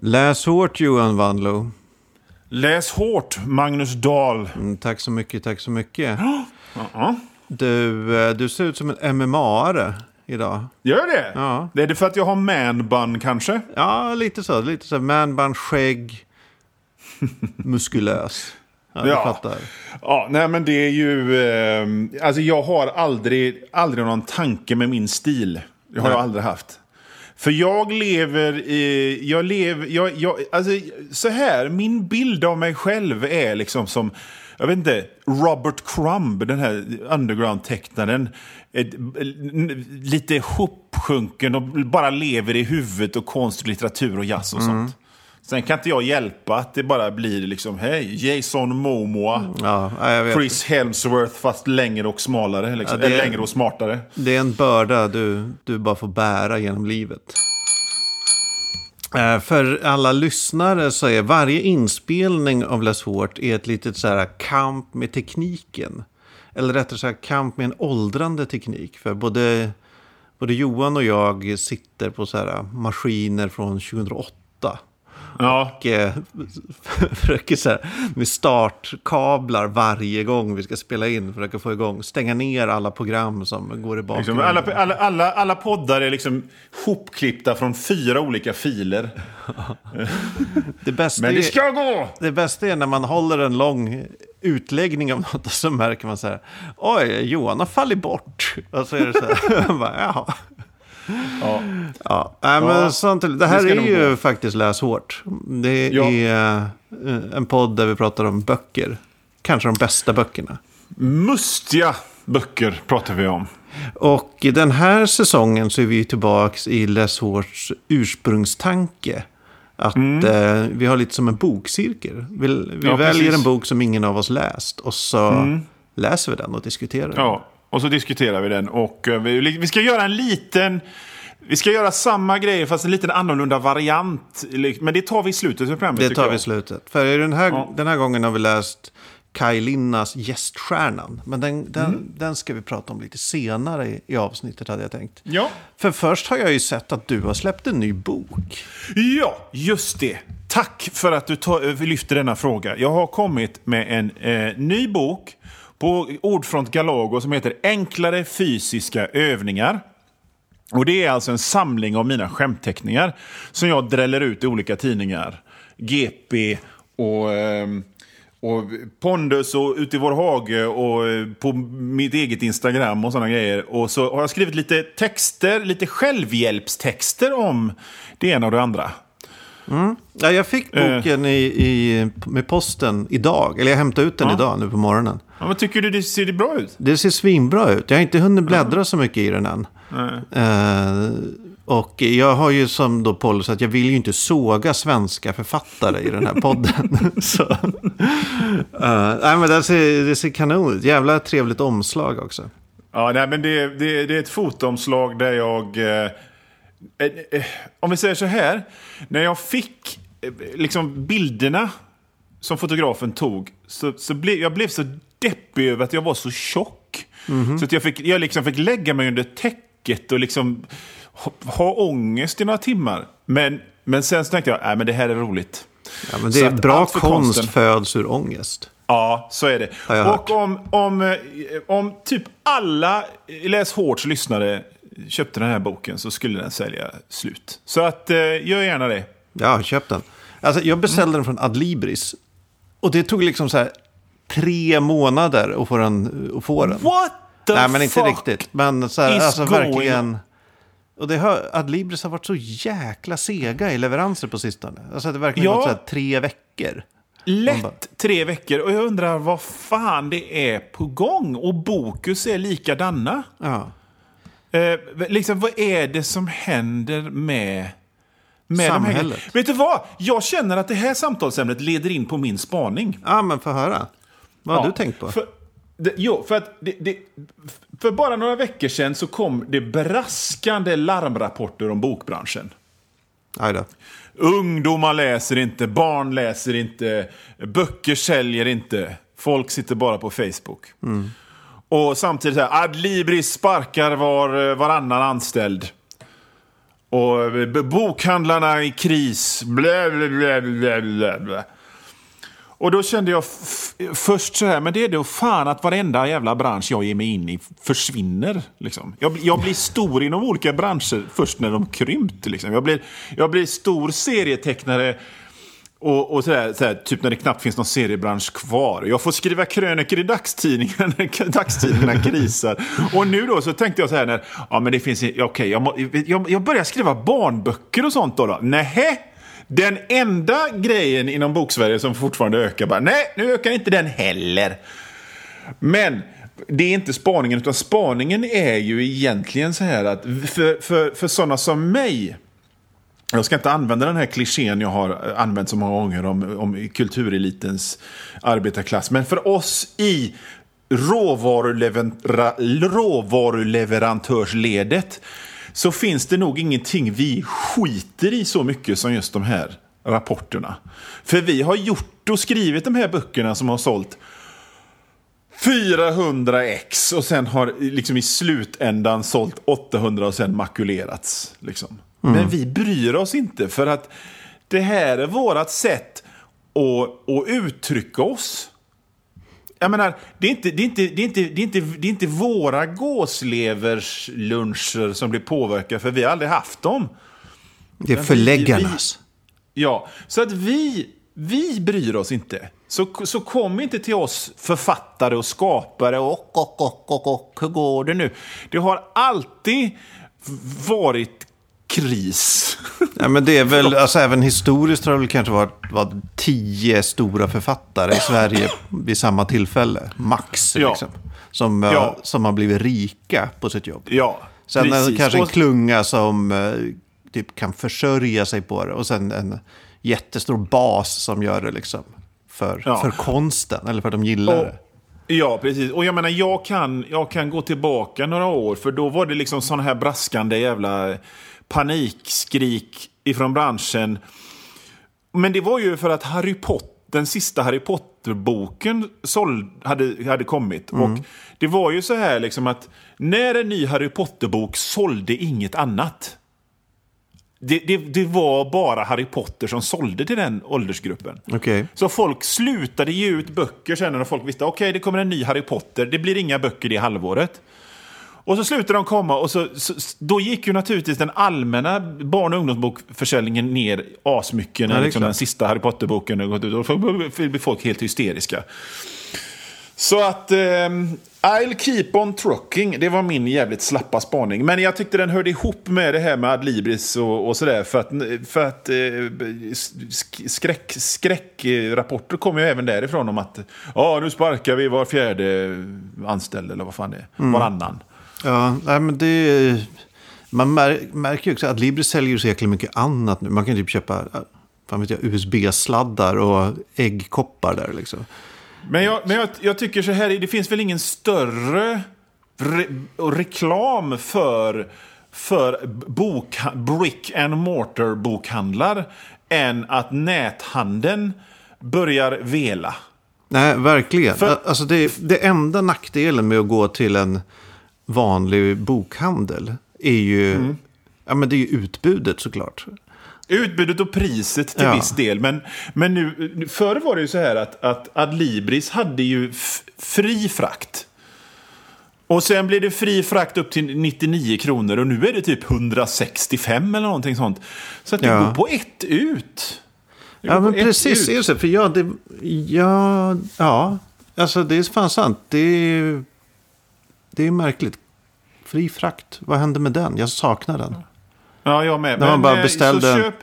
Läs hårt Johan Wanlo. Läs hårt, Magnus Dahl. Mm, tack så mycket, tack så mycket. Du, eh, du ser ut som en MMA-are idag. Gör det? Ja. Det är det för att jag har manbun kanske? Ja, lite så. Lite så. Manband, skägg, muskulös. Ja, du Ja. fattar. Ja, nej men det är ju... Eh, alltså jag har aldrig, aldrig någon tanke med min stil. Det har Nej. jag aldrig haft. För jag lever i... Jag lever... Jag, jag, alltså så här, min bild av mig själv är liksom som... Jag vet inte, Robert Crumb, den här underground-tecknaren. Lite hopsjunken och bara lever i huvudet och konst och litteratur och jazz och sånt. Sen kan inte jag hjälpa att det bara blir liksom, hej, Jason Momoa. Ja, ja, jag vet. Chris Hemsworth fast längre och smalare. Liksom. Ja, det- Eller längre och smartare. Det är en börda du, du bara får bära genom livet. Eh, För alla lyssnare så är varje inspelning av Less Hårt är ett litet så här kamp med tekniken. Eller rättare sagt kamp med en åldrande teknik. För både, både Johan och jag sitter på så här maskiner från 2008. Ja. Och eh, försöker så här, med startkablar varje gång vi ska spela in. Försöker få igång, stänga ner alla program som går i Liksom, bakgrunden. alla, alla, alla, alla poddar är liksom hopklippta från fyra olika filer. Det bästa, Men det är, ska gå! det bästa är när man håller en lång utläggning av något och så märker man så här. Oj, Johan har fallit bort. Och så är det så här. bara, Jaha. Ja. Ja, nej, men Ja, sånt, det här det är ju gå. faktiskt Läs hårt. Det Ja. är eh, en podd där vi pratar om böcker. Kanske de bästa böckerna. Mustiga böcker pratar vi om. Och i den här säsongen så är vi tillbaka i Les Hårts ursprungstanke. Att eh, vi har lite som en bokcirkel. Vi, vi Mm. Ja, väljer precis. en bok som ingen av oss läst. Och så läser vi den och diskuterar den. Ja, och så diskuterar vi den. Och eh, vi, vi ska göra en liten... Vi ska göra samma grej fast en liten annorlunda variant. Men det tar vi i slutet av programmet. Det tar vi jag. i slutet. För den här, Ja. den här gången har vi läst Kaj Linnas Gäststjärnan. Men den, den, Mm. den ska vi prata om lite senare i, i avsnittet hade jag tänkt. Ja. För först har jag ju sett att du har släppt en ny bok. Ja, just det. Tack för att du eh, lyfter denna fråga. Jag har kommit med en eh, ny bok på Ordfront Galago som heter Enklare fysiska övningar. Och Det är alltså en samling av mina skämtteckningar som jag dräller ut i olika tidningar. GP och, ehm, och Pondus och Ute i vår hage och eh, på mitt eget Instagram och sådana grejer. Och så har jag skrivit lite texter, lite självhjälpstexter om det ena och det andra. Ja, jag fick Eh. boken i, i, med posten idag. Eller jag hämtade ut den Ja. idag nu på morgonen. Ja, men tycker du det ser det bra ut? Det ser svinbra ut. Jag har inte hunnit bläddra så mycket i den än. Eh, och jag har ju som då policy att jag vill ju inte såga svenska författare i den här podden. så, eh, nej, men det ser, det ser kanon ut. Jävla trevligt omslag också. Ja, nej, men det, det, det är ett fotomslag där jag... Eh, om vi säger så här. När jag fick eh, liksom bilderna som fotografen tog så, så blev jag blev så deppig över att jag var så tjock. Så att jag, fick, jag liksom fick lägga mig under täcket och liksom ha, ha ångest i några timmar. Men, men sen så tänkte jag, nej men det här är roligt. Ja, men det är bra konst konsten- föds ur ångest. Ja, så är det. Hört. Och om, om, eh, om typ alla Läs Hårts lyssnare köpte den här boken så skulle den sälja slut. Så att, eh, gör gärna det. Ja, köp den. Alltså, jag beställde den från Adlibris. Och det tog liksom så här tre månader att få den. Att få den. What the Nej, men inte riktigt. Men så här, alltså going verkligen. Och det har, Adlibris har varit så jäkla sega i leveranser på sistone. Alltså det har verkligen Ja. gått så här tre veckor. Lätt tre veckor. Och jag undrar vad fan det är på gång. Och Bokus är likadana. Ja. Eh, liksom, vad är det som händer med... med de här- Samhället. Vet du vad? Jag känner att det här samtalsämnet leder in på min spaning. ja, men få höra. Vad har Ja, du tänkt på? För, det, jo, för att det, det, för bara några veckor sedan så kom det braskande larmrapporter om bokbranschen. Aj då. Ungdomar läser inte, barn läser inte, böcker säljer inte. Folk sitter bara på Facebook. Och samtidigt så här, Adlibris sparkar var, eh, varannan anställd. Och eh, bokhandlarna i kris. Blä, blä, blä, blä, blä, blä. Och då kände jag först så här, men det är då fan att varenda jävla bransch jag ger mig in i försvinner. Liksom. Jag, blir- jag blir stor inom olika branscher först när de krympt. Liksom. Jag, blir, jag blir stor serietecknare och, och sådär, sådär, typ när det knappt finns någon seriebransch kvar. Jag får skriva krönikor i dagstidningarna när dagstidningarna krisar. Och nu då så tänkte jag så här när, ja men det finns, okej, okay, jag, må- jag, jag börjar skriva barnböcker och sånt då. då. Nähä? Den enda grejen inom boksverige som fortfarande ökar, bara, nej, nu ökar inte den heller. Men det är inte spaningen, utan spaningen är ju egentligen så här att för, för, för sådana som mig, jag ska inte använda den här klichén jag har eh, använt så många gånger om, om kulturelitens arbetarklass. Men för oss i råvaruleverantörsledet så finns det nog ingenting vi skiter i så mycket som just de här rapporterna. För vi har gjort och skrivit de här böckerna som har sålt 400 ex och sen har liksom i slutändan sålt 800 och sen makulerats. Liksom. Men vi bryr oss inte för att det här är vårt sätt att, att uttrycka oss. Jag menar, det är inte, det är inte, det är inte, det är inte, det är inte våra gåsleversluncher som blir påverkade, för vi har aldrig haft dem. Det är Men vi- förläggarnas. Ja, så att vi, vi bryr oss inte. Så, så kom inte till oss författare och skapare och, och, och, och, och hur går det nu? Det har alltid varit kris. Ja, men det är väl, alltså även historiskt har det väl kanske varit vad, tio stora författare i Sverige vid samma tillfälle. Max, Ja. liksom. Som, eh, Ja. som har blivit rika på sitt jobb. Ja, Sen det precis. kanske en klunga som eh, typ kan försörja sig på det. Och sen en jättestor bas som gör det liksom för, Ja. för konsten. Eller för att de gillar Och, det. ja, precis. Och jag menar, jag kan, jag kan gå tillbaka några år, för då var det liksom sådana här braskande jävla panikskrik ifrån branschen. Men det var ju för att Harry Potter, den sista Harry Potter-boken hade, hade kommit. Och det var ju så här liksom att när en ny Harry Potter-bok sålde inget annat. Det, det, det var bara Harry Potter som sålde till den åldersgruppen. Okej. Så folk slutade ge ut böcker sen när folk visste okej, det kommer en ny Harry Potter. Det blir inga böcker det halvåret. Och så slutade de komma och så, så, då gick ju naturligtvis den allmänna barn och ungdomsbokförsäljningen ner asmycket när Ja, liksom den sista Harry Potter-boken gått ut. Då blir folk helt hysteriska. Så att ehm, I'll keep on trucking, det var min jävligt slappa spaning. Men jag tyckte den hörde ihop med det här med Adlibris och, och sådär. För att, för att eh, sk- skräck, skräckrapporter kommer ju även därifrån om att ja, nu sparkar vi var fjärde anställd eller vad fan det är. Mm. Varannan. Ja, nej, men det... Man mär, märker ju också att Libris säljer så jäkla mycket annat nu. Man kan typ köpa USB-sladdar och äggkoppar där liksom. Men, jag, men jag, jag tycker så här, det finns väl ingen större re, reklam för, för bok, brick and mortar bokhandlar än att näthandeln börjar vela. Nej, verkligen. För- Alltså det, det enda nackdelen med att gå till en vanlig bokhandel är ju, Mm. ja, men det är ju utbudet såklart. Utbudet och priset till Ja. viss del. Men, men nu, förr var det ju så här att, att Adlibris hade ju fri frakt. Och sen blev det fri frakt upp till 99 kronor och nu är det typ 165 eller någonting sånt. Så att det Ja. går på ett ut. Ja, men precis. ut. Är det så? För ja, det, ja, ja, alltså det är fan sant. Det är, det är märkligt. Fri frakt, vad hände med den? Jag saknar den. Ja, jag med. När man bara eh, beställde- köp,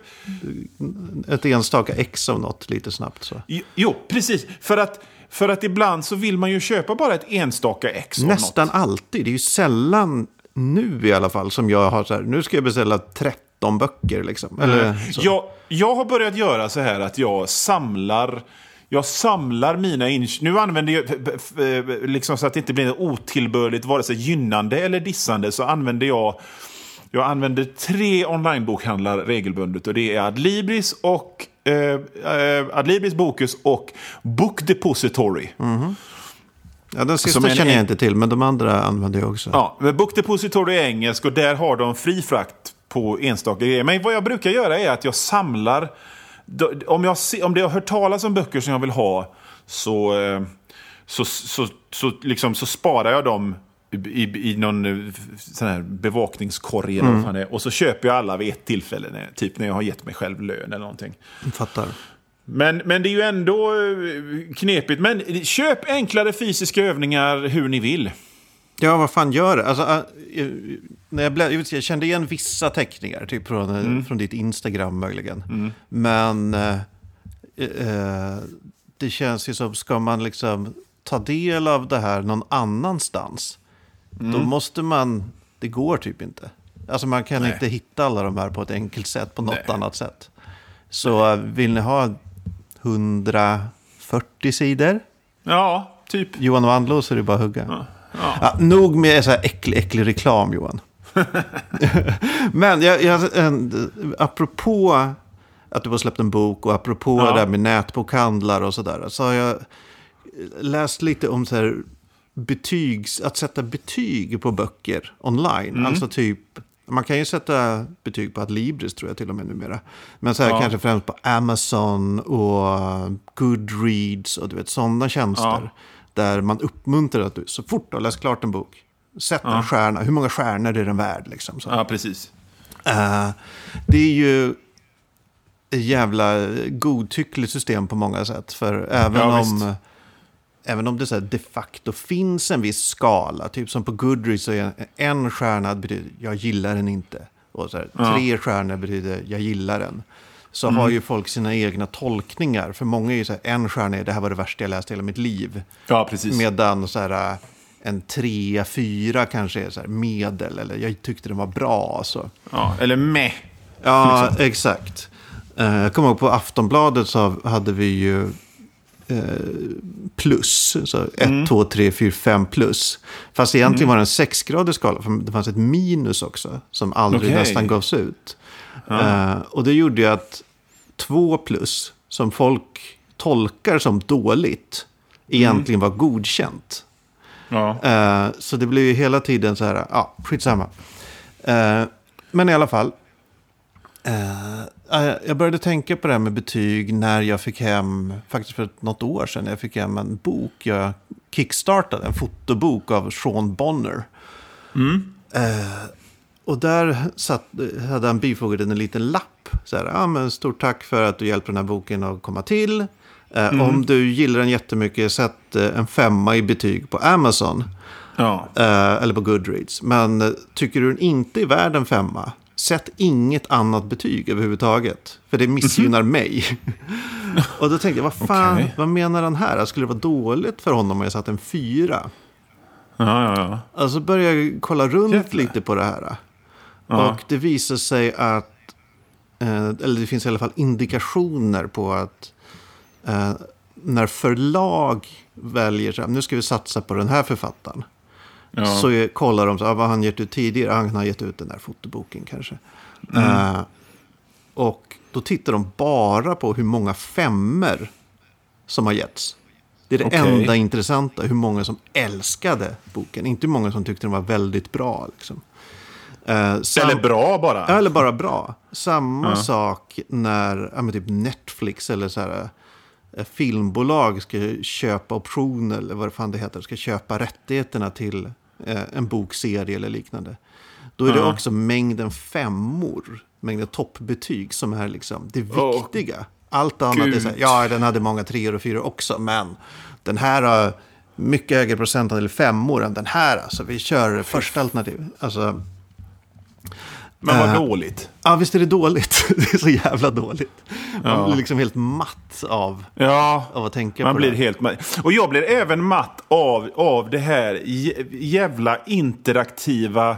Ett enstaka ex av något lite snabbt så. jo, precis. För att, för att ibland så vill man ju köpa bara ett enstaka ex av Nästan något. alltid. Det är ju sällan nu i alla fall som jag har så här. Nu ska jag beställa 13 böcker liksom. Eller så. Jag, jag har börjat göra så här att jag samlar jag samlar mina inköp. Nu använder jag, liksom så att det inte blir otillbörligt, vare sig gynnande eller dissande, så använder jag jag använder tre onlinebokhandlar regelbundet och det är Adlibris och eh, eh, Adlibris, Bokus och Book Depository. ja, den sista en- känner jag inte till, men de andra använder jag också. Ja, men Book Depository är engelsk och där har de fri frakt på enstaka grejer. Men vad jag brukar göra är att jag samlar... Om jag, om det har hört talas om böcker som jag vill ha så, eh, så, så, så, liksom, så sparar jag dem i, i någon eh, sån här bevakningskorg eller mm. och så köper jag alla vid ett tillfälle, typ när jag har gett mig själv lön eller någonting. Jag fattar. Men, men det är ju ändå eh, knepigt. Men köp enklare fysiska övningar hur ni vill. Ja, vad fan gör det? Alltså, när jag, blev, jag kände igen vissa teckningar, typ från, mm. från ditt Instagram möjligen. Mm. Men eh, eh, det känns ju som, ska man liksom ta del av det här någon annanstans, mm. då måste man, det går typ inte. Alltså man kan Nej. inte hitta alla de här på ett enkelt sätt, på något Nej. annat sätt. Så Nej. vill ni ha 140 sidor? Ja, typ. Johan Wandlo så är det bara att hugga. Ja. Ja. Ja, nog med så här äcklig, äcklig reklam, Johan. Men jag, jag, apropå att du har släppt en bok och apropå ja. det där med nätbokhandlar och sådär. Så har jag läst lite om så här betygs, att sätta betyg på böcker online. Mm. Alltså typ, man kan ju sätta betyg på Adlibris tror jag till och med numera. Men så här ja. kanske främst på Amazon och Goodreads och du vet sådana tjänster. Ja. Där man uppmuntrar att du så fort du har läst klart en bok, sätt en stjärna. Hur många stjärnor är den värd? Liksom, så. Ja, precis. Uh, det är ju ett jävla godtyckligt system på många sätt. För även ja, om... Även om det så de facto finns en viss skala, typ som på Goodreads så är en stjärna betyder jag gillar den inte. Och så här, ja. tre stjärnor betyder jag gillar den. Så mm. har ju folk sina egna tolkningar. För många är ju så här, en stjärna är det här var det värsta jag läst i hela mitt liv. Ja, precis. Medan så här, en trea, fyra kanske är så här medel. Eller jag tyckte den var bra. Så. Ja, eller med. Ja, liksom. exakt. Uh, jag kommer ihåg på Aftonbladet så hade vi ju uh, plus. Så 1, 2, 3, 4, 5 plus. Fast egentligen mm. var det en sexgradig skala. För det fanns ett minus också. Som aldrig okay. nästan gavs ut. Ja. Uh, och det gjorde ju att 2 plus, som folk tolkar som dåligt, egentligen var godkänt. Ja. Uh, så det blev ju hela tiden så här, ja, skitsamma. Uh, men i alla fall. Uh, jag började tänka på det här med betyg när jag fick hem, faktiskt för något år sedan, jag fick hem en bok jag kickstartade, en fotobok av Sean Bonner. Mm. Och där satt, hade han bifogat en liten lapp. Så här, ah, men stort tack för att du hjälper den här boken att komma till. Eh, mm. Om du gillar den jättemycket, sätt eh, en femma i betyg på Amazon. Ja. Eh, eller på Goodreads. Men tycker du den inte är värd en femma, sätt inget annat betyg överhuvudtaget. För det missgynnar mm. mig. och då tänkte jag, vad fan, okay. vad menar han här? Skulle det vara dåligt för honom om jag satt en fyra? Ja, ja, ja. Alltså började jag kolla runt Jävlar. lite på det här. Ja. Och det visar sig att, eller det finns i alla fall indikationer på att eh, när förlag väljer, så nu ska vi satsa på den här författaren. Ja. Så är, kollar de så, ah, vad han gett ut tidigare. Han har gett ut den där fotoboken kanske. Mm. Eh, och då tittar de bara på hur många femmer som har getts. Det är det okay. enda intressanta, hur många som älskade boken. Inte hur många som tyckte den var väldigt bra. Liksom. Eh, sam- eller bra bara. Eller bara bra. Samma ja. sak när ja, typ Netflix eller så här, Eh, filmbolag ska köpa optioner, eller vad fan det heter, ska köpa rättigheterna till eh, en bokserie eller liknande. Då är det mm. också mängden femmor, mängden toppbetyg som är liksom det viktiga. Oh, Allt annat Gud. är så här, ja den hade många treor och fyror också, men den här har mycket högre procentandel femmor än den här. Alltså vi kör första alternativ. Alltså, men vad uh, dåligt. Ja, visst är det dåligt. det är så jävla dåligt. Man ja. blir liksom helt matt av, ja, av att tänka man på blir det. Helt matt. Och jag blir även matt av, av det här jävla interaktiva...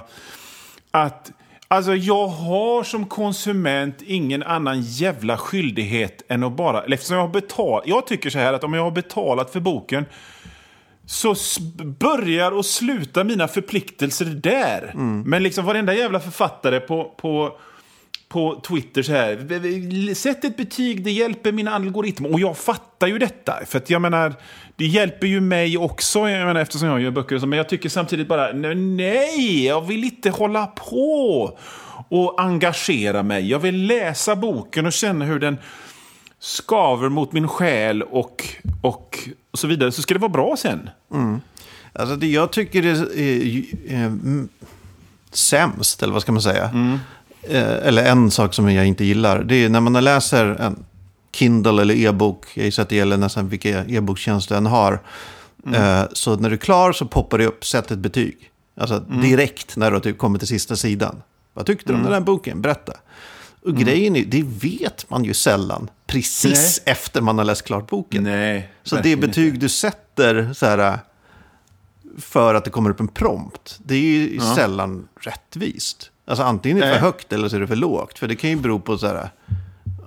Att... Alltså jag har som konsument ingen annan jävla skyldighet än att bara... Eftersom jag har betalat... Jag tycker så här att om jag har betalat för boken så börjar och slutar mina förpliktelser där. Mm. Men liksom varenda jävla författare på, på, på Twitter så här. Sätt ett betyg, det hjälper min algoritm. Och jag fattar ju detta. För att jag menar, det hjälper ju mig också jag menar, eftersom jag gör böcker. och så, Men jag tycker samtidigt bara, nej, jag vill inte hålla på och engagera mig. Jag vill läsa boken och känna hur den skaver mot min själ och, och, och så vidare. Så ska det vara bra sen. Alltså det jag tycker är, är, är mm, sämst, eller vad ska man säga? Eh, eller en sak som jag inte gillar. Det är när man läser en Kindle eller e-bok. Jag gissar att det gäller nästan vilka e-boktjänster än har. Eh, så när du är klar så poppar det upp, sätt ett betyg. Alltså direkt när du typ kommit till sista sidan. Vad tyckte du om den här boken? Berätta. Och grejen är, det vet man ju sällan precis efter man har läst klart boken. Nej. Så det betyg du sätter så här, för att det kommer upp en prompt, det är ju sällan rättvist. Alltså antingen är det för Nej. högt eller så är det för lågt. För det kan ju bero på så här,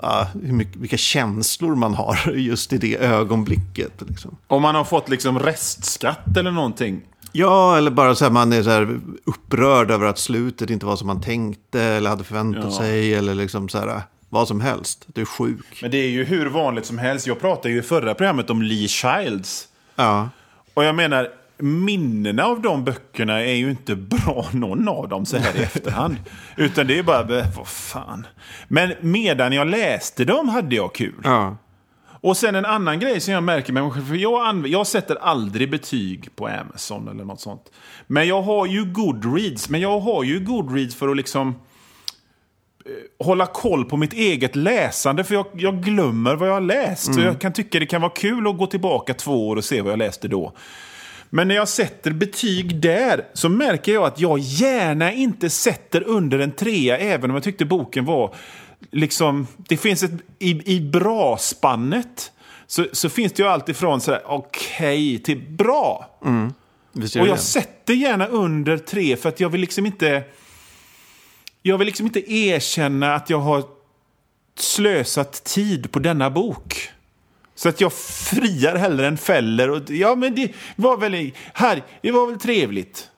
ja, hur mycket, vilka känslor man har just i det ögonblicket. Liksom. Om man har fått liksom restskatt eller någonting. Ja, eller bara så här, man är så här upprörd över att slutet inte var som man tänkte eller hade förväntat Ja. sig. Eller liksom så här, vad som helst. Du är sjuk. Men det är ju hur vanligt som helst. Jag pratade ju i förra programmet om Lee Childs. Ja. Och jag menar, minnena av de böckerna är ju inte bra någon av dem så här i efterhand. Utan det är bara, "Äh, vad fan. Men medan jag läste dem hade jag kul. ja. Och sen en annan grej som jag märker med mig själv, för jag, jag sätter aldrig betyg på Amazon eller något sånt. Men jag har ju Goodreads, men jag har ju Goodreads för att liksom eh, hålla koll på mitt eget läsande, för jag, jag glömmer vad jag har läst. Så jag kan tycka det kan vara kul att gå tillbaka två år och se vad jag läste då. Men när jag sätter betyg där så märker jag att jag gärna inte sätter under en trea även om jag tyckte boken var liksom... Det finns ett... I, i bra-spannet så, så finns det ju alltid från sådär okej till bra. Gör Och jag sätter gärna under tre för att jag vill liksom inte... Jag vill liksom inte erkänna att jag har slösat tid på denna bok. Så att jag friar hellre än fäller. Och, ja, men det var väl, här, det var väl trevligt.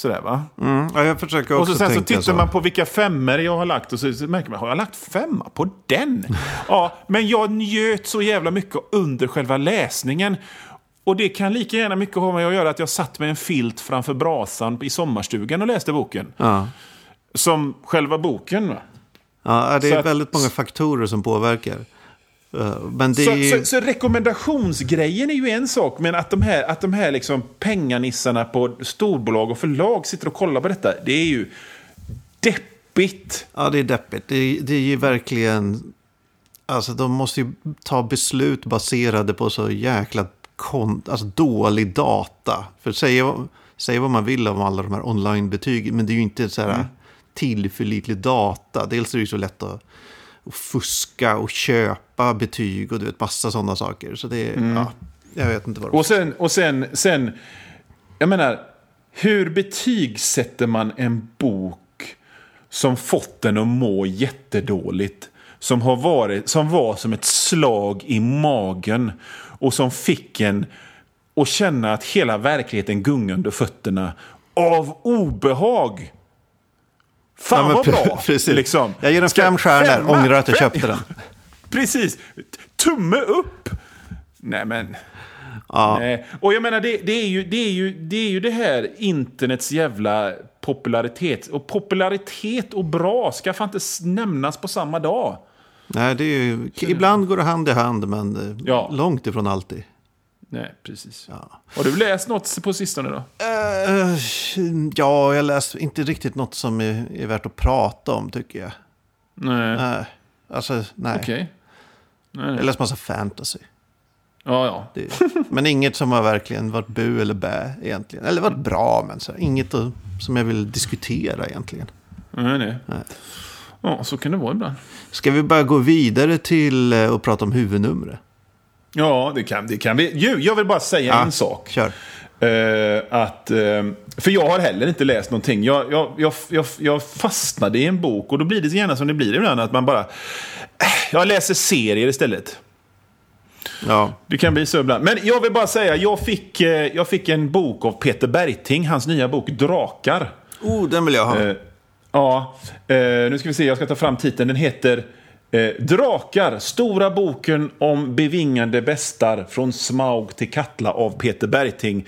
Sådär va? Mm, ja, jag försöker också Och så sen så tittar så. man på vilka femmer jag har lagt och så, så märker man, har jag lagt femma på den? ja, men jag njöt så jävla mycket under själva läsningen. Och det kan lika gärna mycket ha med att göra att jag satt med en filt framför brasan i sommarstugan och läste boken. Ja. Som själva boken. Va? Ja, det är Så att- väldigt många faktorer som påverkar. Eh, Men det Så, så, så rekommendationsgrejen är ju en sak, men att de här, att de här liksom penganissarna på storbolag och förlag sitter och kollar på detta, det är ju deppigt. Ja, det är deppigt. Det, det är ju verkligen... Alltså, de måste ju ta beslut baserade på så jäkla kon... alltså, dålig data. För säga, säga vad man vill om alla de här online-betygen, men det är ju inte så här tillförlitlig data. Dels är det ju så lätt att, att fuska och köpa betyg och du vet, massa sådana saker. Så det är... Ja, jag vet inte vad det Och sen, och sen, sen, jag menar, hur betygsätter man en bok som fått en att må jättedåligt? Som, har varit, som var som ett slag i magen och som fick en att känna att hela verkligheten gungar under fötterna av obehag. Fan Ja, vad bra! precis. Liksom. Jag ger den fem stjärnor, femma, ångrar att jag fem- köpte den. Precis. Tumme upp! Nej, men... Nej. Och jag menar, det, det, är ju, det, är ju, det är ju det här internets jävla popularitet. Och popularitet och bra ska fan inte nämnas på samma dag. Nej, det är ju... Ibland går det hand i hand, men eh, Ja. långt ifrån alltid. Nej, precis. Har du läst något på sistone då? Eh, ja, jag läste inte riktigt något som är, är värt att prata om, tycker jag. Nej. Nej, alltså, nej. Okej. Nej, Jag nej. läste massa fantasy. Ja, ja. Det, men inget som har verkligen varit bu eller bä egentligen. Eller varit bra, men så, inget att, som jag vill diskutera egentligen. Nej, nej. Ja, så kan det vara ibland. Ska vi bara gå vidare till eh, och prata om huvudnumret? Ja, det kan, det kan vi. Jo, jag vill bara säga Ja, en sak. Kör. Eh, att, eh, för jag har heller inte läst någonting. Jag, jag, jag, jag, jag fastnade i en bok och då blir det så gärna som det blir ibland. Att man bara... eh, Jag läser serier istället. Ja. Det kan bli så ibland. Men jag vill bara säga, jag fick, jag fick en bok av Peter Bergting, hans nya bok Drakar. Oh, den vill jag ha. Eh, Ja, eh, nu ska vi se, jag ska ta fram titeln. Den heter eh, Drakar, stora boken om bevingande bestar från Smaug till Katla av Peter Bergting.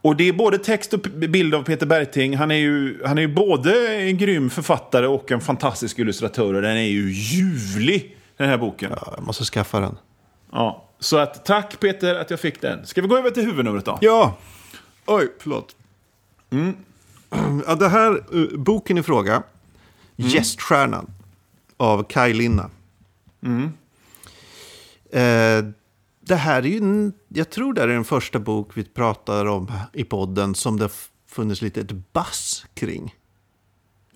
Och det är både text och bild av Peter Bergting. Han är ju, han är ju både en grym författare och en fantastisk illustratör. Och den är ju ljuvlig, den här boken. Ja, jag måste skaffa den. Ja, så att, tack Peter att jag fick den. Ska vi gå över till huvudnumret då? Ja! Oj, förlåt. Mm. Ja, det här, uh, boken i fråga, mm. Gäststjärnan av Kaj Linna. Mm. Eh, det här är ju, jag tror det är den första bok vi pratar om i podden som det funnits lite ett bass kring.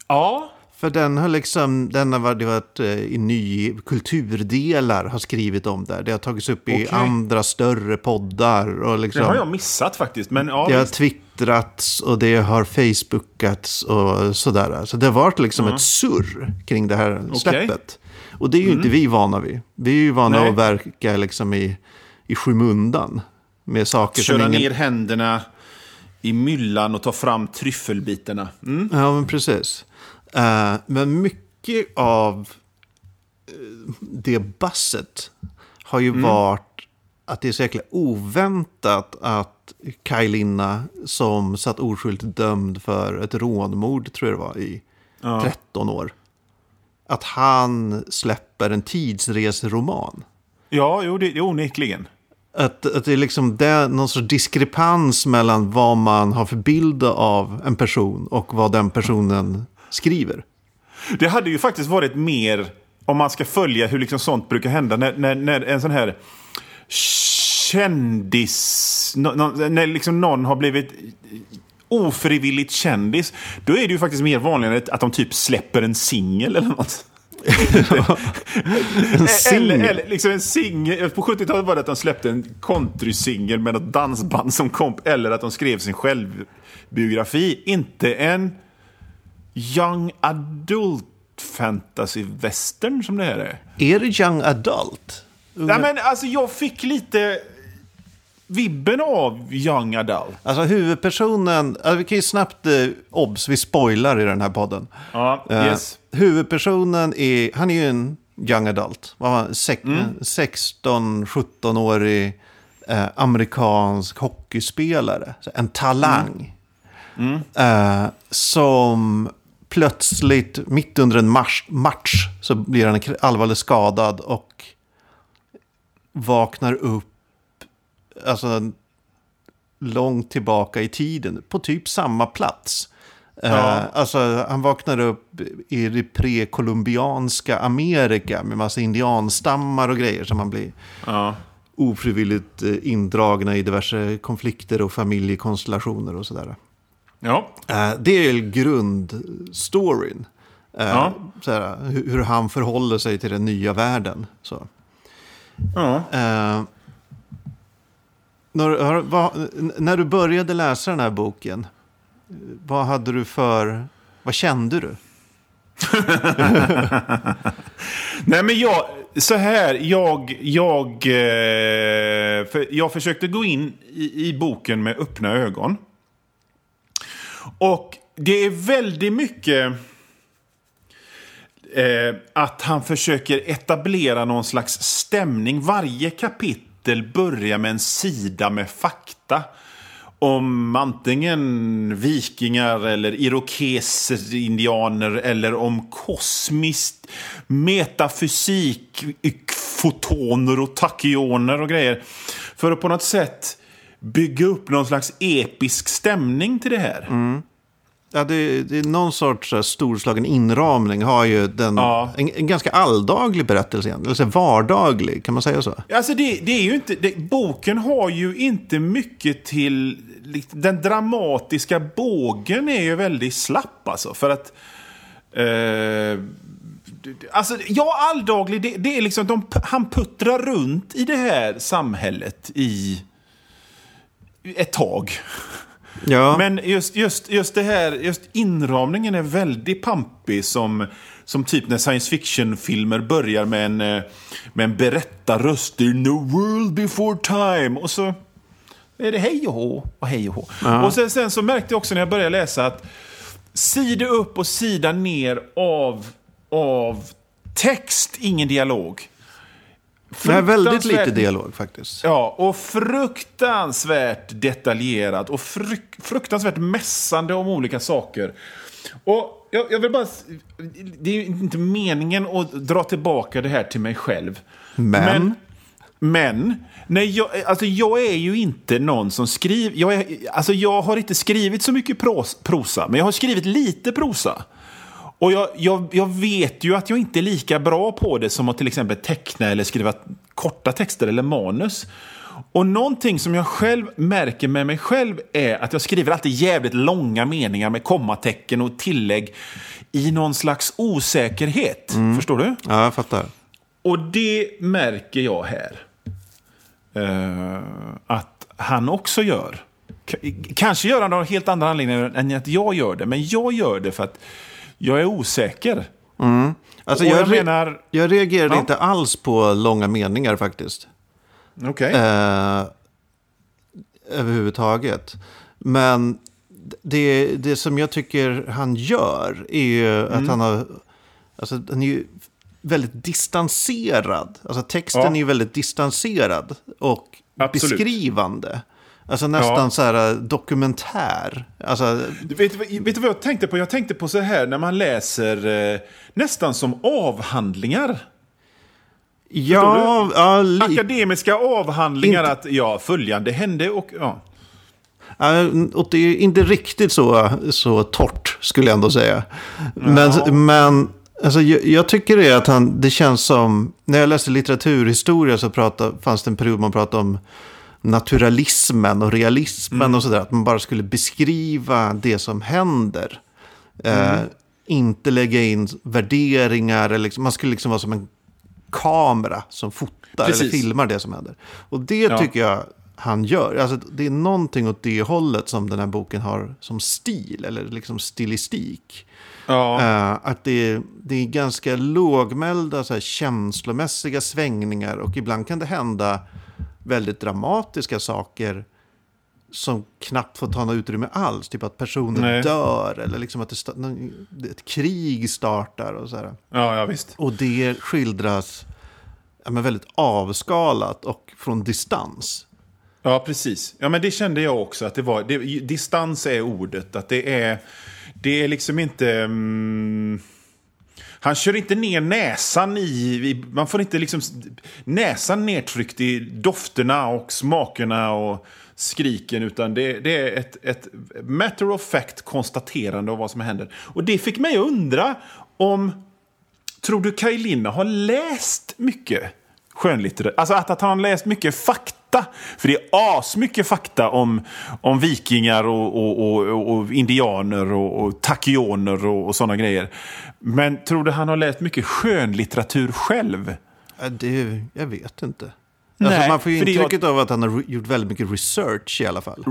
Ja. För den har liksom, den har varit, eh, i ny kulturdelar har skrivit om det. Det har tagits upp i okay. andra större poddar. Och liksom, det har jag missat faktiskt. Men, ja, det har twittrats och det har facebookats och sådär. Så det har varit liksom mm. ett surr kring det här släppet. Okay. Och det är ju mm. inte vi vana vid. Vi är ju vana Nej. att verka liksom i, i skymundan. Med saker Köra som ingen... ner händerna i myllan och ta fram tryffelbitarna. Mm. Ja, men precis. Uh, men mycket av uh, det basset har ju mm. varit att det är så jäkla oväntat att Kaj Linna, som satt oskyldigt dömd för ett rånmord, tror jag det var, i ja. 13 år. Att han släpper en tidsreseroman. Ja, jo, det är onekligen. Att, att det är liksom det, någon sorts diskrepans mellan vad man har för bild av en person och vad den personen skriver. Det hade ju faktiskt varit mer, om man ska följa hur liksom sånt brukar hända, när, när, när en sån här kändis, när liksom någon har blivit ofrivilligt kändis, då är det ju faktiskt mer vanligare att de typ släpper en singel eller något. en singel? Eller, eller liksom en singel. På 70-talet var det att de släppte en countrysingel med något dansband som komp. Eller att de skrev sin självbiografi. Inte en young adult fantasy western som det här är. Är det young adult? Nej, men alltså jag fick lite vibben av young adult. Alltså huvudpersonen, alltså, vi kan ju snabbt, eh, obs, vi spoilar i den här podden. Ja, uh, yes. Huvudpersonen är, han är ju en young adult. mm. 16-17-årig eh, amerikansk hockeyspelare. En talang. Mm. Mm. Eh, som plötsligt, mitt under en match, match så blir han allvarligt skadad och vaknar upp alltså, långt tillbaka i tiden, på typ samma plats. Ja. Uh, alltså, han vaknar upp i det prekolumbianska Amerika med massa indianstammar och grejer som han blir ja. ofrivilligt eh, indragna i diverse konflikter och familjekonstellationer och sådär. Ja. Uh, det är grundstoryn. Uh, ja. såhär, hur, hur, han förhåller sig till den nya världen. Så. Ja. Uh, när, vad, när du började läsa den här boken, vad hade du för... Vad kände du? Nej men jag, så här, jag, jag, för jag försökte gå in i, i boken med öppna ögon. Och det är väldigt mycket eh, att han försöker etablera någon slags stämning. Varje kapitel börjar med en sida med fakta om antingen vikingar eller irokeser, indianer eller om kosmiskt metafysik, fotoner och takioner och grejer. För att på något sätt bygga upp någon slags episk stämning till det här. Mm. Ja, det, det, är någon sorts storslagen inramning. Har ju den, ja. en, en, ganska alldaglig berättelse, eller vardaglig, kan man säga så? Alltså det, det är ju inte, det, boken har ju inte mycket till... Den dramatiska bågen är ju väldigt slapp alltså. För att... Eh, alltså, ja, alldaglig, det, det är liksom... De, han puttrar runt i det här samhället i ett tag. Ja. Men just, just, just det här, just inramningen är väldigt pampig som, som typ när science fiction-filmer börjar med en, eh, med en berättarröst. In the world before time. Och så är det hej och hå och hej och hå. Ja. Och sen, sen så märkte jag också när jag började läsa att sida upp och sida ner av, av text, ingen dialog. Nej, väldigt lite dialog faktiskt. Ja, och fruktansvärt detaljerat och fruk fruktansvärt mässande om olika saker. Och jag, jag, vill bara... Det är inte meningen att dra tillbaka det här till mig själv. Men? Men, men nej, jag, alltså jag är ju inte någon som skriver... Jag, är, alltså jag har inte skrivit så mycket pros, prosa, men jag har skrivit lite prosa. Och jag, jag, jag vet ju att jag inte är lika bra på det som att till exempel teckna eller skriva korta texter eller manus. Och någonting som jag själv märker med mig själv är att jag skriver alltid jävligt långa meningar med kommatecken och tillägg i någon slags osäkerhet. Mm. Förstår du? Ja, jag fattar. Och det märker jag här. Uh, att han också gör. K kanske gör han av helt andra anledningar än att jag gör det. Men jag gör det för att jag är osäker. Mm. Alltså jag, jag, menar... jag reagerade ja. inte alls på långa meningar faktiskt. Okej. Okay. Eh, överhuvudtaget. Men det, det som jag tycker han gör är ju mm. att han har... Alltså, han är ju väldigt distanserad. Alltså texten ja. är ju väldigt distanserad och Absolut. beskrivande. Alltså nästan ja. så här eh, dokumentär. Alltså... Vet, vet du vad jag tänkte på? Jag tänkte på så här när man läser eh, nästan som avhandlingar. Ja, ja Akademiska avhandlingar inte... att ja, följande hände och ja. Och det är inte riktigt så, så torrt skulle jag ändå säga. Men, ja. men alltså, jag, jag, tycker det att han, det känns som, när jag läste litteraturhistoria så pratade, fanns det en period man pratade om naturalismen och realismen mm. och sådär. Att man bara skulle beskriva det som händer. Eh, mm. Eh, inte lägga in värderingar, eller liksom, man skulle liksom vara som en kamera som fotar Precis. eller filmar det som händer. Och det ja. tycker jag han gör. Alltså, det är någonting åt det hållet som den här boken har som stil, eller liksom stilistik. Ja. Uh, att det, det är ganska lågmälda, så här, känslomässiga svängningar och ibland kan det hända väldigt dramatiska saker som knappt får ta något utrymme alls. Typ att personer Nej. dör eller liksom att det ett krig startar. Och, så här. Ja, ja, visst. och det skildras ja, men väldigt avskalat och från distans. Ja, precis. Ja, men det kände jag också. att det var det, Distans är ordet. Att det är, det är liksom inte... Mm, han kör inte ner näsan i... Man får inte liksom näsan nedtryckt i dofterna och smakerna och skriken. Utan det, det är ett, ett matter of fact konstaterande av vad som händer. Och det fick mig att undra om... Tror du Kaj Linna har läst mycket skönlitteratur? Alltså att, att han har läst mycket fakta. För det är asmycket fakta om, om vikingar och, och, och, och indianer och, och takioner och, och sådana grejer. Men tror du han har läst mycket skönlitteratur själv? Det, jag vet inte. Alltså, Nej, alltså, man får ju intrycket var... av att han har gjort väldigt mycket research i alla fall.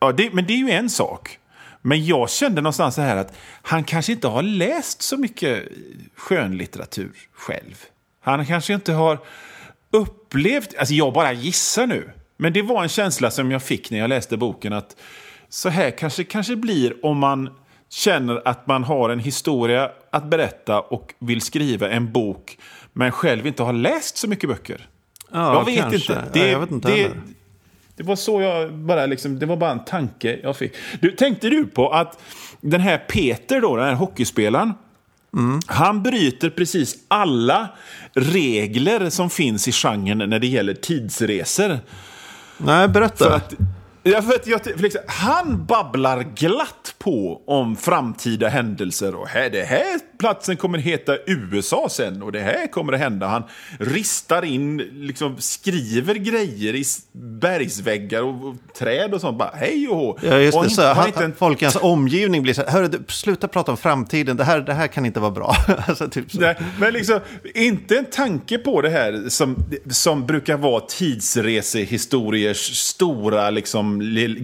Ja, det, men det är ju en sak. Men jag kände någonstans så här att han kanske inte har läst så mycket skönlitteratur själv. Han kanske inte har upplevt, alltså jag bara gissar nu, men det var en känsla som jag fick när jag läste boken att så här kanske kanske blir om man känner att man har en historia att berätta och vill skriva en bok men själv inte har läst så mycket böcker. Ja, jag vet kanske. inte. Det, ja, jag vet inte det, det var så jag bara liksom, det var bara en tanke jag fick. Du, tänkte du på att den här Peter då, den här hockeyspelaren, Mm. Han bryter precis alla regler som finns i genren när det gäller tidsresor. Nej, berätta. För att, Ja, för att jag, för liksom, han babblar glatt på om framtida händelser. Och här, det här platsen kommer heta USA sen och det här kommer att hända. Han ristar in, liksom skriver grejer i bergsväggar och, och träd och sånt. Bara hej och hå. Ja, just det. så, han, inte en... Folk i hans omgivning blir så här, hörru, sluta prata om framtiden, det här, det här kan inte vara bra. alltså, typ så. Nej, men liksom, inte en tanke på det här som, som brukar vara tidsresehistoriers stora liksom,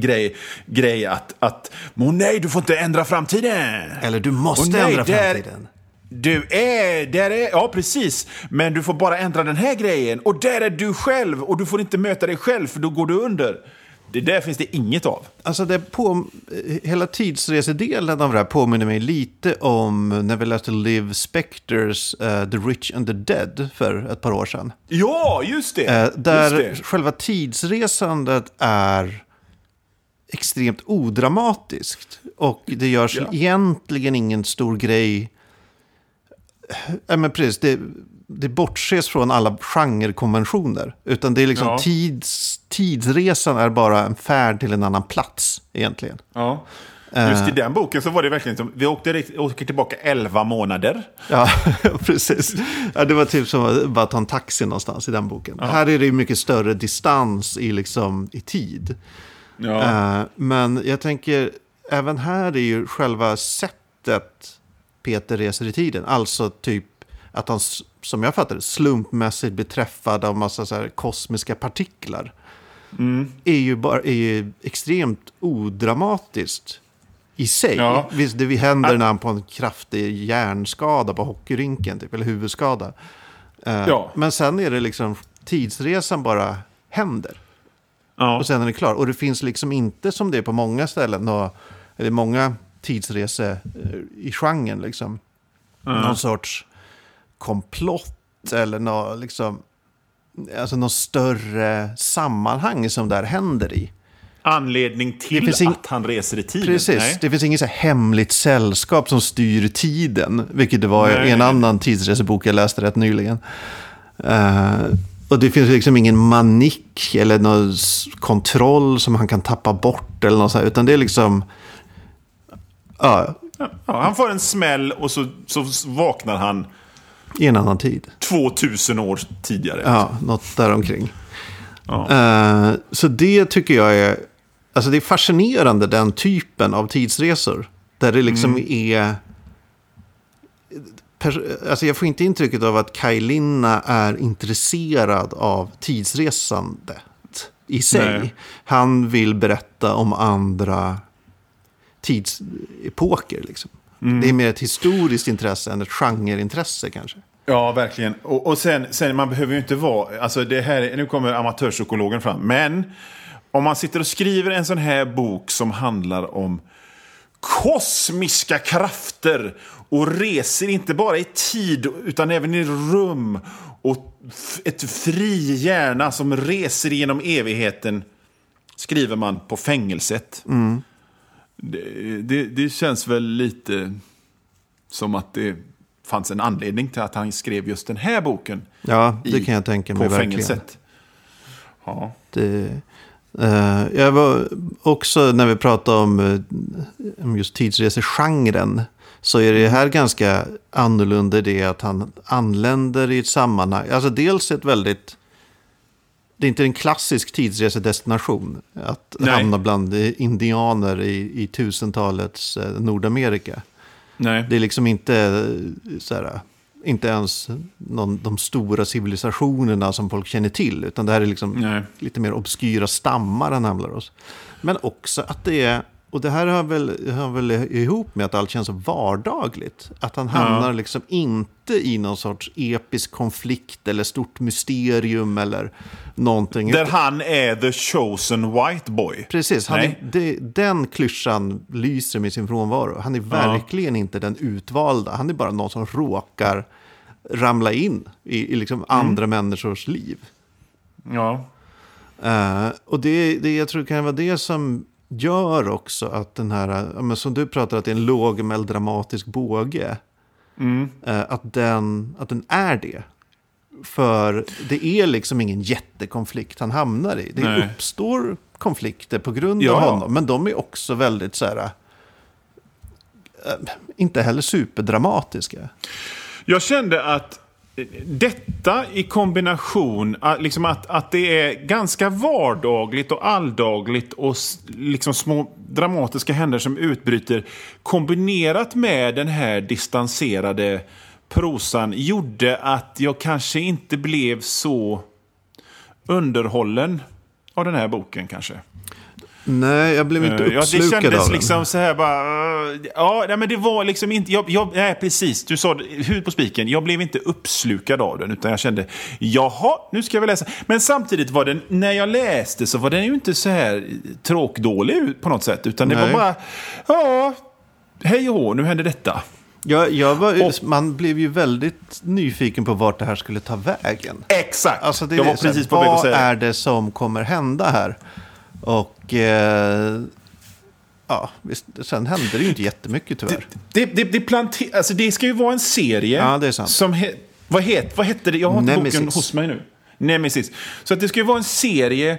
grej, grej att, att nej, du får inte ändra framtiden. Eller du måste nej, ändra framtiden. Du är, där är, ja precis, men du får bara ändra den här grejen och där är du själv och du får inte möta dig själv för då går du under. Det där finns det inget av. Alltså det på, hela tidsresedelen av det här påminner mig lite om när vi läste Liv Spectors uh, The Rich and the Dead för ett par år sedan. Ja, just det! Uh, där just det. själva tidsresandet är extremt odramatiskt. Och det görs Ja. egentligen ingen stor grej. Ja, men precis, det, det bortses från alla genrekonventioner. Utan det är liksom Ja. tids, tidsresan är bara en färd till en annan plats egentligen. Ja. Just i den boken så var det verkligen som, vi åkte, åker tillbaka 11 månader. Ja, precis. Ja, det var typ som att bara ta en taxi någonstans i den boken. Här är det ju mycket större distans i, liksom, i tid. Ja. Eh, men jag tänker, även här är ju själva sättet Peter reser i tiden. Alltså typ att han, som jag fattar det, slumpmässigt blir träffad av massa så kosmiska partiklar. Är, ju bara, är ju extremt odramatiskt i sig. Ja. Visst, det händer när han på en kraftig hjärnskada på hockeyrinken, typ, eller huvudskada. Eh, Ja. Men sen är det liksom, tidsresan bara händer. Ja. Och sen är det klar. Och det finns liksom inte som det är på många ställen, nå- eller många tidsrese eh, i genren, liksom. Någon sorts komplott eller nå, liksom, alltså någon större sammanhang som där händer i. Anledning till ing- att han reser i tiden. Precis, Nej. det finns inget så här hemligt sällskap som styr tiden, vilket det var i en annan tidsresebok jag läste rätt nyligen. Eh, och det finns liksom ingen manik eller någon kontroll som han kan tappa bort eller något så här, utan det är liksom... Ja, Ja, han får en smäll och så, så vaknar han i en annan tid. 2000 år tidigare. Ja, något däromkring. Ja. Eh, så det tycker jag är... Alltså det är fascinerande, den typen av tidsresor. Där det liksom är... Alltså jag får inte intrycket av att Kaj Linna är intresserad av tidsresandet i sig. Nej. Han vill berätta om andra tidsepoker. Liksom. Det är mer ett historiskt intresse än ett genreintresse kanske. Ja, verkligen. Och, och sen, sen, man behöver ju inte vara... Alltså det här, nu kommer amatörpsykologen fram. Men om man sitter och skriver en sån här bok som handlar om kosmiska krafter och reser inte bara i tid utan även i rum och ett fri hjärna som reser genom evigheten skriver man på fängelset. Det, det, det känns väl lite som att det fanns en anledning till att han skrev just den här boken Ja, det i- kan jag tänka på mig verkligen. fängelset. Ja. Det, eh, jag var också, när vi pratade om, eh, om just tidsresegenren, så är det här ganska annorlunda i det att han anländer i ett sammanhang. Alltså dels ett väldigt, det är inte en klassisk tidsresedestination att Nej. hamna bland indianer i, i tusentalets eh, Nordamerika. Nej. Det är liksom inte eh, så här, inte ens någon, de stora civilisationerna som folk känner till. Utan det här är liksom Nej. lite mer obskyra stammar han hamnar hos. Men också att det är, och det här har väl, har väl ihop med att allt känns så vardagligt. Att han hamnar liksom inte i någon sorts episk konflikt eller stort mysterium eller någonting. Där han är the chosen white boy. Precis, han är, det, den klyschan lyser med sin frånvaro. Han är verkligen inte den utvalda. Han är bara någon som råkar ramla in i, i liksom andra människors liv. Ja. Eh, och det, det jag tror kan vara det som gör också att den här, som du pratar att det är en lågmäld dramatisk båge. eh, att, den, att den är det. För det är liksom ingen jättekonflikt han hamnar i. Det Nej. uppstår konflikter på grund Ja, av honom. Men de är också väldigt så här, eh, inte heller superdramatiska. Jag kände att detta i kombination, att- liksom att, att det är ganska vardagligt och alldagligt och liksom små dramatiska händelser som utbryter kombinerat med den här distanserade prosan gjorde att jag kanske inte blev så underhållen av den här boken kanske. Nej, jag blev inte Eh, Ja, uppslukad det kändes av den. liksom så här bara... eh, Ja, nej, men det var liksom inte... Jag, jag, nej, precis. Du sa det, huvudet på spiken. Jag blev inte uppslukad av den, utan jag kände jaha, nu ska jag väl läsa. Men samtidigt var den, när jag läste så var den ju inte så här tråkdålig ut på något sätt, utan det Nej. var bara, ja, hej och hå, nu hände detta. Jag, jag var, Och- man blev ju väldigt nyfiken på vart det här skulle ta vägen. Exakt! Alltså det jag var här, precis på väg att vad säga det. är det som kommer hända här? Och eh, ja, visst, sen hände det ju inte jättemycket tyvärr. Det, det, det, plante- alltså det ska ju vara en serie Ja, det är sant. som... He- vad, het, vad hette det? Jag har inte boken hos mig nu. Nemesis. Så att det ska ju vara en serie,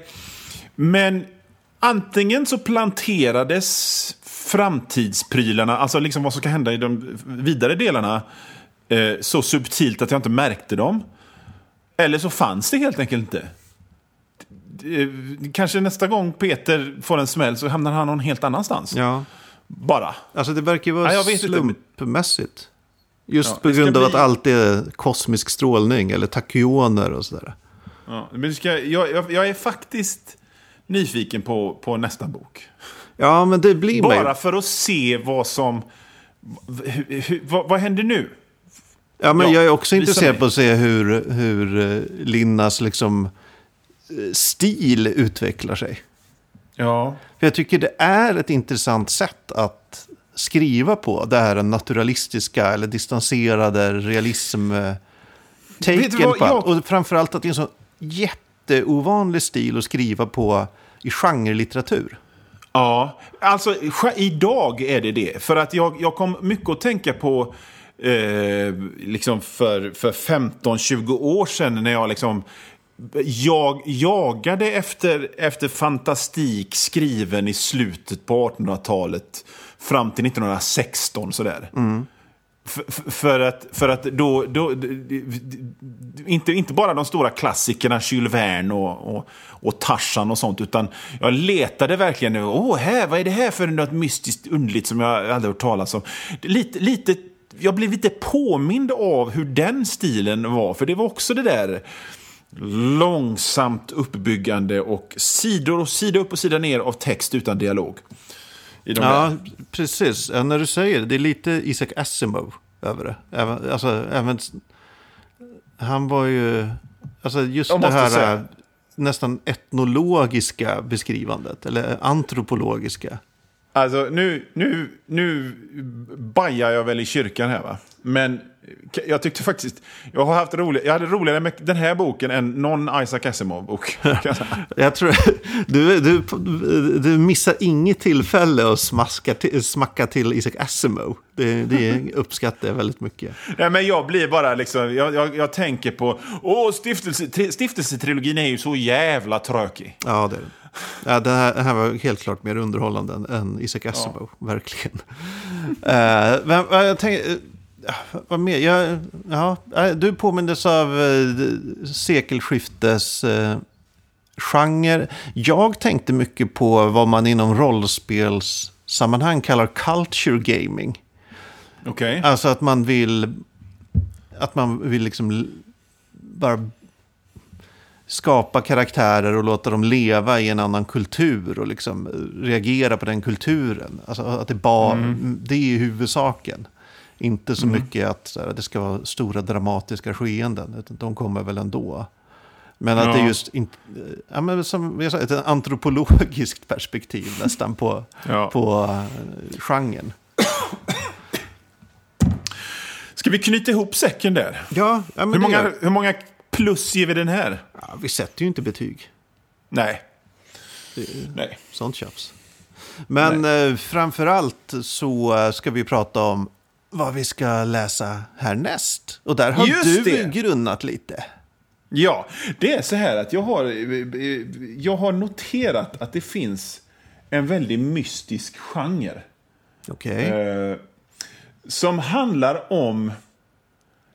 men antingen så planterades framtidsprylarna, alltså liksom vad som kan hända i de vidare delarna, eh, så subtilt att jag inte märkte dem. Eller så fanns det helt enkelt inte. Eh, Kanske nästa gång Peter får en smäll så hamnar han någon helt annanstans. Ja, Bara. alltså det verkar ju vara Ja, slumpmässigt. Just Ja, på grund av bli- att allt är kosmisk strålning eller takioner och sådär. Ja, men ska, jag, jag, jag är faktiskt nyfiken på, på nästa bok. Ja, men det blir. Bara för att se vad som... Hur, hur, vad, vad händer nu? Ja, men Ja, jag är också intresserad mig. på att se hur, hur eh, Linnas liksom, stil utvecklar sig. Ja. För jag tycker det är ett intressant sätt att skriva på. Det här naturalistiska eller distanserade realism eh, på allt. Och framförallt att det är en så jätteovanlig stil att skriva på i genrelitteratur. Ja, alltså idag är det det. För att jag, jag kom mycket att tänka på eh, liksom för, för 15-20 år sedan när jag liksom jag jagade efter, efter fantastik skriven i slutet på 1800-talet fram till 1916 sådär. För, för- för att, för att då, då inte, inte bara de stora klassikerna Jules Verne och, och, och Tarzan och sånt, utan jag letade verkligen, åh, här, vad är det här för något mystiskt underligt som jag aldrig hört talas om? Lite, lite, jag blev lite påmind av hur den stilen var, för det var också det där långsamt uppbyggande och sidor och sida upp och sida ner av text utan dialog. Ja, där. precis. Ja, när du säger det, det är lite Isaac Asimov över det. Även, alltså, även, han var ju, alltså just det här säga- eh, nästan etnologiska beskrivandet, eller antropologiska. Alltså nu, nu, nu bajar jag väl i kyrkan här va. Men jag tyckte faktiskt, jag har haft roligt, jag hade roligare med den här boken än någon Isaac Asimov-bok. Jag tror, du, du, du missar inget tillfälle att smaska till, smacka till Isaac Asimov. Det, det uppskattar jag väldigt mycket. Nej men jag blir bara liksom, jag, jag, jag tänker på, åh stiftelse, tri- stiftelsetrilogin är ju så jävla trökig. Ja, det är det. Ja, den, här, den här var helt klart mer underhållande än, än Isaac Asimov, verkligen. Uh, men jag tänker, vad mer? Jag, ja, eh, du påmindes av uh, sekelskiftes uh, genre. Jag tänkte mycket på vad man inom rollspelssammanhang kallar culture gaming. Okej. Alltså att man vill, att man vill liksom bara skapa karaktärer och låta dem leva i en annan kultur och liksom reagera på den kulturen. Alltså att det, bara, det är huvudsaken. Inte så mycket att här, det ska vara stora dramatiska skeenden, utan de kommer väl ändå. Men att Ja. det är just inte, ja, men som jag sa, ett antropologiskt perspektiv nästan på, Ja. på uh, genren. Ska vi knyta ihop säcken där? Ja, ja Hur det många, gör- hur många plus ger vi den här? Ja, vi sätter ju inte betyg. Nej. Nej. Sånt tjafs. Men eh, framför allt så eh, ska vi prata om vad vi ska läsa härnäst. Och där har Just du det. grunnat lite. Ja, det är så här att jag har, jag har noterat att det finns en väldigt mystisk genre. Okej. Eh, som handlar om...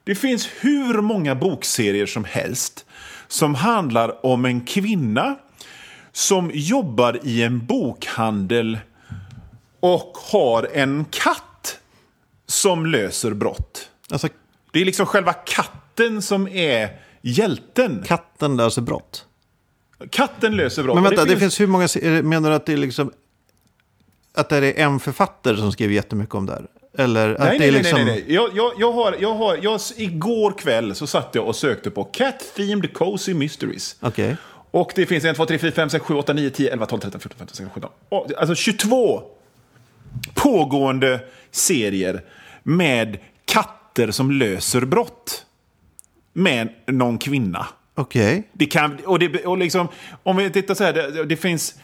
Det finns hur många bokserier som helst som handlar om en kvinna som jobbar i en bokhandel och har en katt som löser brott. Alltså, Det är liksom själva katten som är hjälten. katten löser brott. Katten löser brott. Men vänta, det finns hur många... se- Menar du att det är liksom... Att det är en författare som skriver jättemycket om det här? Eller att Nej, det är nej, liksom... nej, nej, nej. Jag, jag, jag har, jag har, jag, igår kväll så satt jag och sökte på Cat-themed cozy mysteries. Okej. Och det finns 1, 2, 3, 4, 5, 6, 7, 8, 9, 10, 11, 12, 13, 14, 15, 16, 17. Och, Alltså 22 pågående serier med katter som löser brott. Med någon kvinna. Okej. Det kan, och det, och liksom, om vi tittar så här, det, det finns...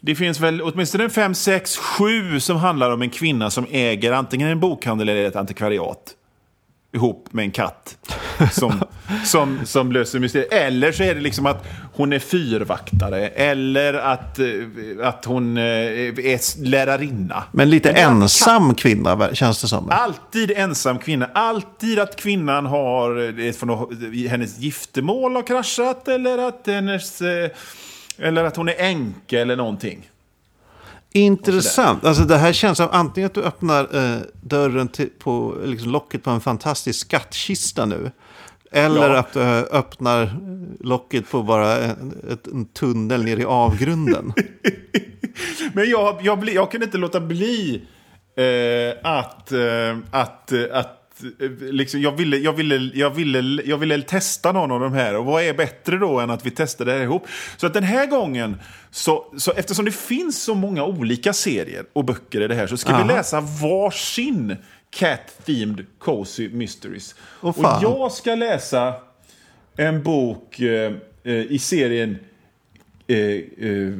Det finns väl åtminstone fem, sex, sju som handlar om en kvinna som äger antingen en bokhandel eller ett antikvariat. Ihop med en katt. Som, som, som löser mysterier. Eller så är det liksom att hon är fyrvaktare. Eller att, eh, att hon eh, är lärarinna. Men lite alltid ensam kvinna känns det som. Alltid ensam kvinna. Alltid att kvinnan har, är från hennes giftermål har kraschat eller att hennes... eh, Eller att hon är änka eller någonting. Intressant. Alltså det här känns som antingen att du öppnar eh, dörren till, på liksom locket på en fantastisk skattkista nu. Eller Ja. att du öppnar locket på bara en, ett, en tunnel ner i avgrunden. Men jag, jag, bli, jag kan inte låta bli eh, att... Eh, att, eh, att eh, Liksom, jag, ville, jag, ville, jag, ville, jag ville testa någon av de här. Och vad är bättre då än att vi testar det här ihop? Så att den här gången, så, så eftersom det finns så många olika serier och böcker i det här, så ska vi Aha. läsa varsin Cat-themed Cozy Mysteries. Åh, och jag ska läsa en bok eh, eh, i serien eh,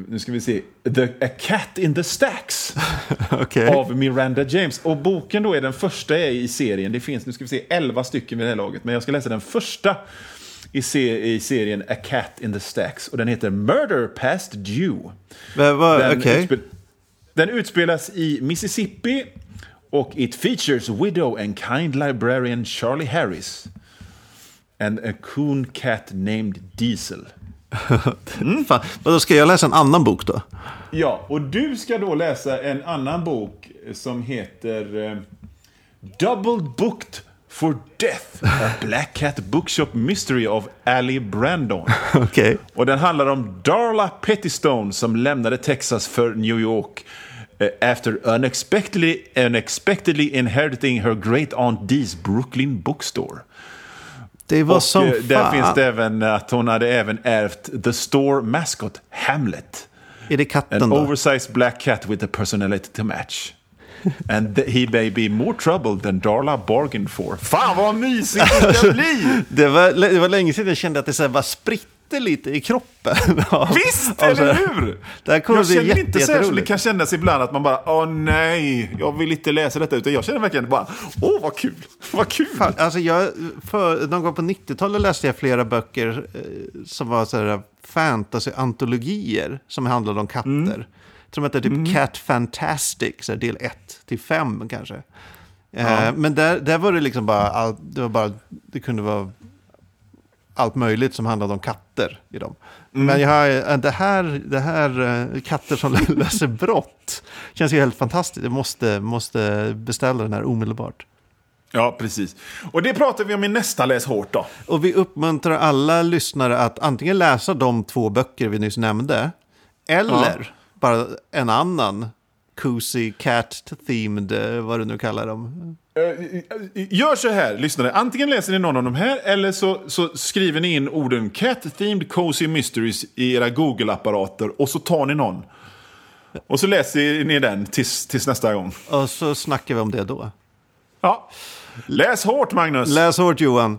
nu ska vi se, the, A Cat in the Stacks Okej. av Miranda James. Och boken då är den första i serien. Det finns, nu ska vi se, 11 stycken vid det här laget. Men jag ska läsa den första i, se, i serien A Cat in the Stacks. Och den heter Murder Past Due. Men vad- Den, Okej. utspel, den utspelas i Mississippi och it features widow and kind librarian Charlie Harris and a coon cat named Diesel. Fan, vadå, ska jag läsa en annan bok då? Ja, och du ska då läsa en annan bok som heter eh, Double Booked for Death, A Black Cat Bookshop Mystery of Ali Brandon. Okej. Och den handlar om Darla Pettistone som lämnade Texas för New York eh, after unexpectedly, unexpectedly inheriting her great aunt Dee's Brooklyn bookstore. Det var Och som eh, där fan. finns det även att hon hade även ärvt the store mascot Hamlet. Är det katten An då? oversized black cat with a personality to match. And he may be more trouble than Darla bargained for. Fan vad mysigt det ska bli! Det var, det var länge sedan jag kände att det så här bara spritte lite i kroppen. Visst, eller hur? Det här kommer jag bli känner inte så här som det kan kännas ibland att man bara, åh nej, jag vill inte läsa detta. Utan jag känner verkligen bara, åh vad kul, vad kul. Fan, alltså jag, för, någon gång på 90-talet läste jag flera böcker eh, som var så här fantasy-antologier som handlade om katter. Mm. Jag tror att det är typ Cat Fantastic, så här del 1 till 5 kanske. Eh, men där, där var det liksom bara, all, det var bara, det kunde vara allt möjligt som handlade om katter i dem. Mm. Men jag har, eh, det här, det här eh, katter som löser brott känns ju helt fantastiskt. Jag måste, måste beställa den här omedelbart. Ja, precis. Och det pratar vi om i nästa Läs hårt då. Och vi uppmuntrar alla lyssnare att antingen läsa de två böcker vi nyss nämnde. Eller bara en annan cozy cat-themed, eh, vad du nu kallar dem. Eh, Gör så här, lyssnare. Antingen läser ni någon av de här eller så, så skriver ni in orden Cat-themed cozy mysteries i era Google-apparater och så tar ni någon. Och så läser ni den tills, tills nästa gång. Och så snackar vi om det då. Ja. Läs hårt, Magnus! Läs hårt Johan.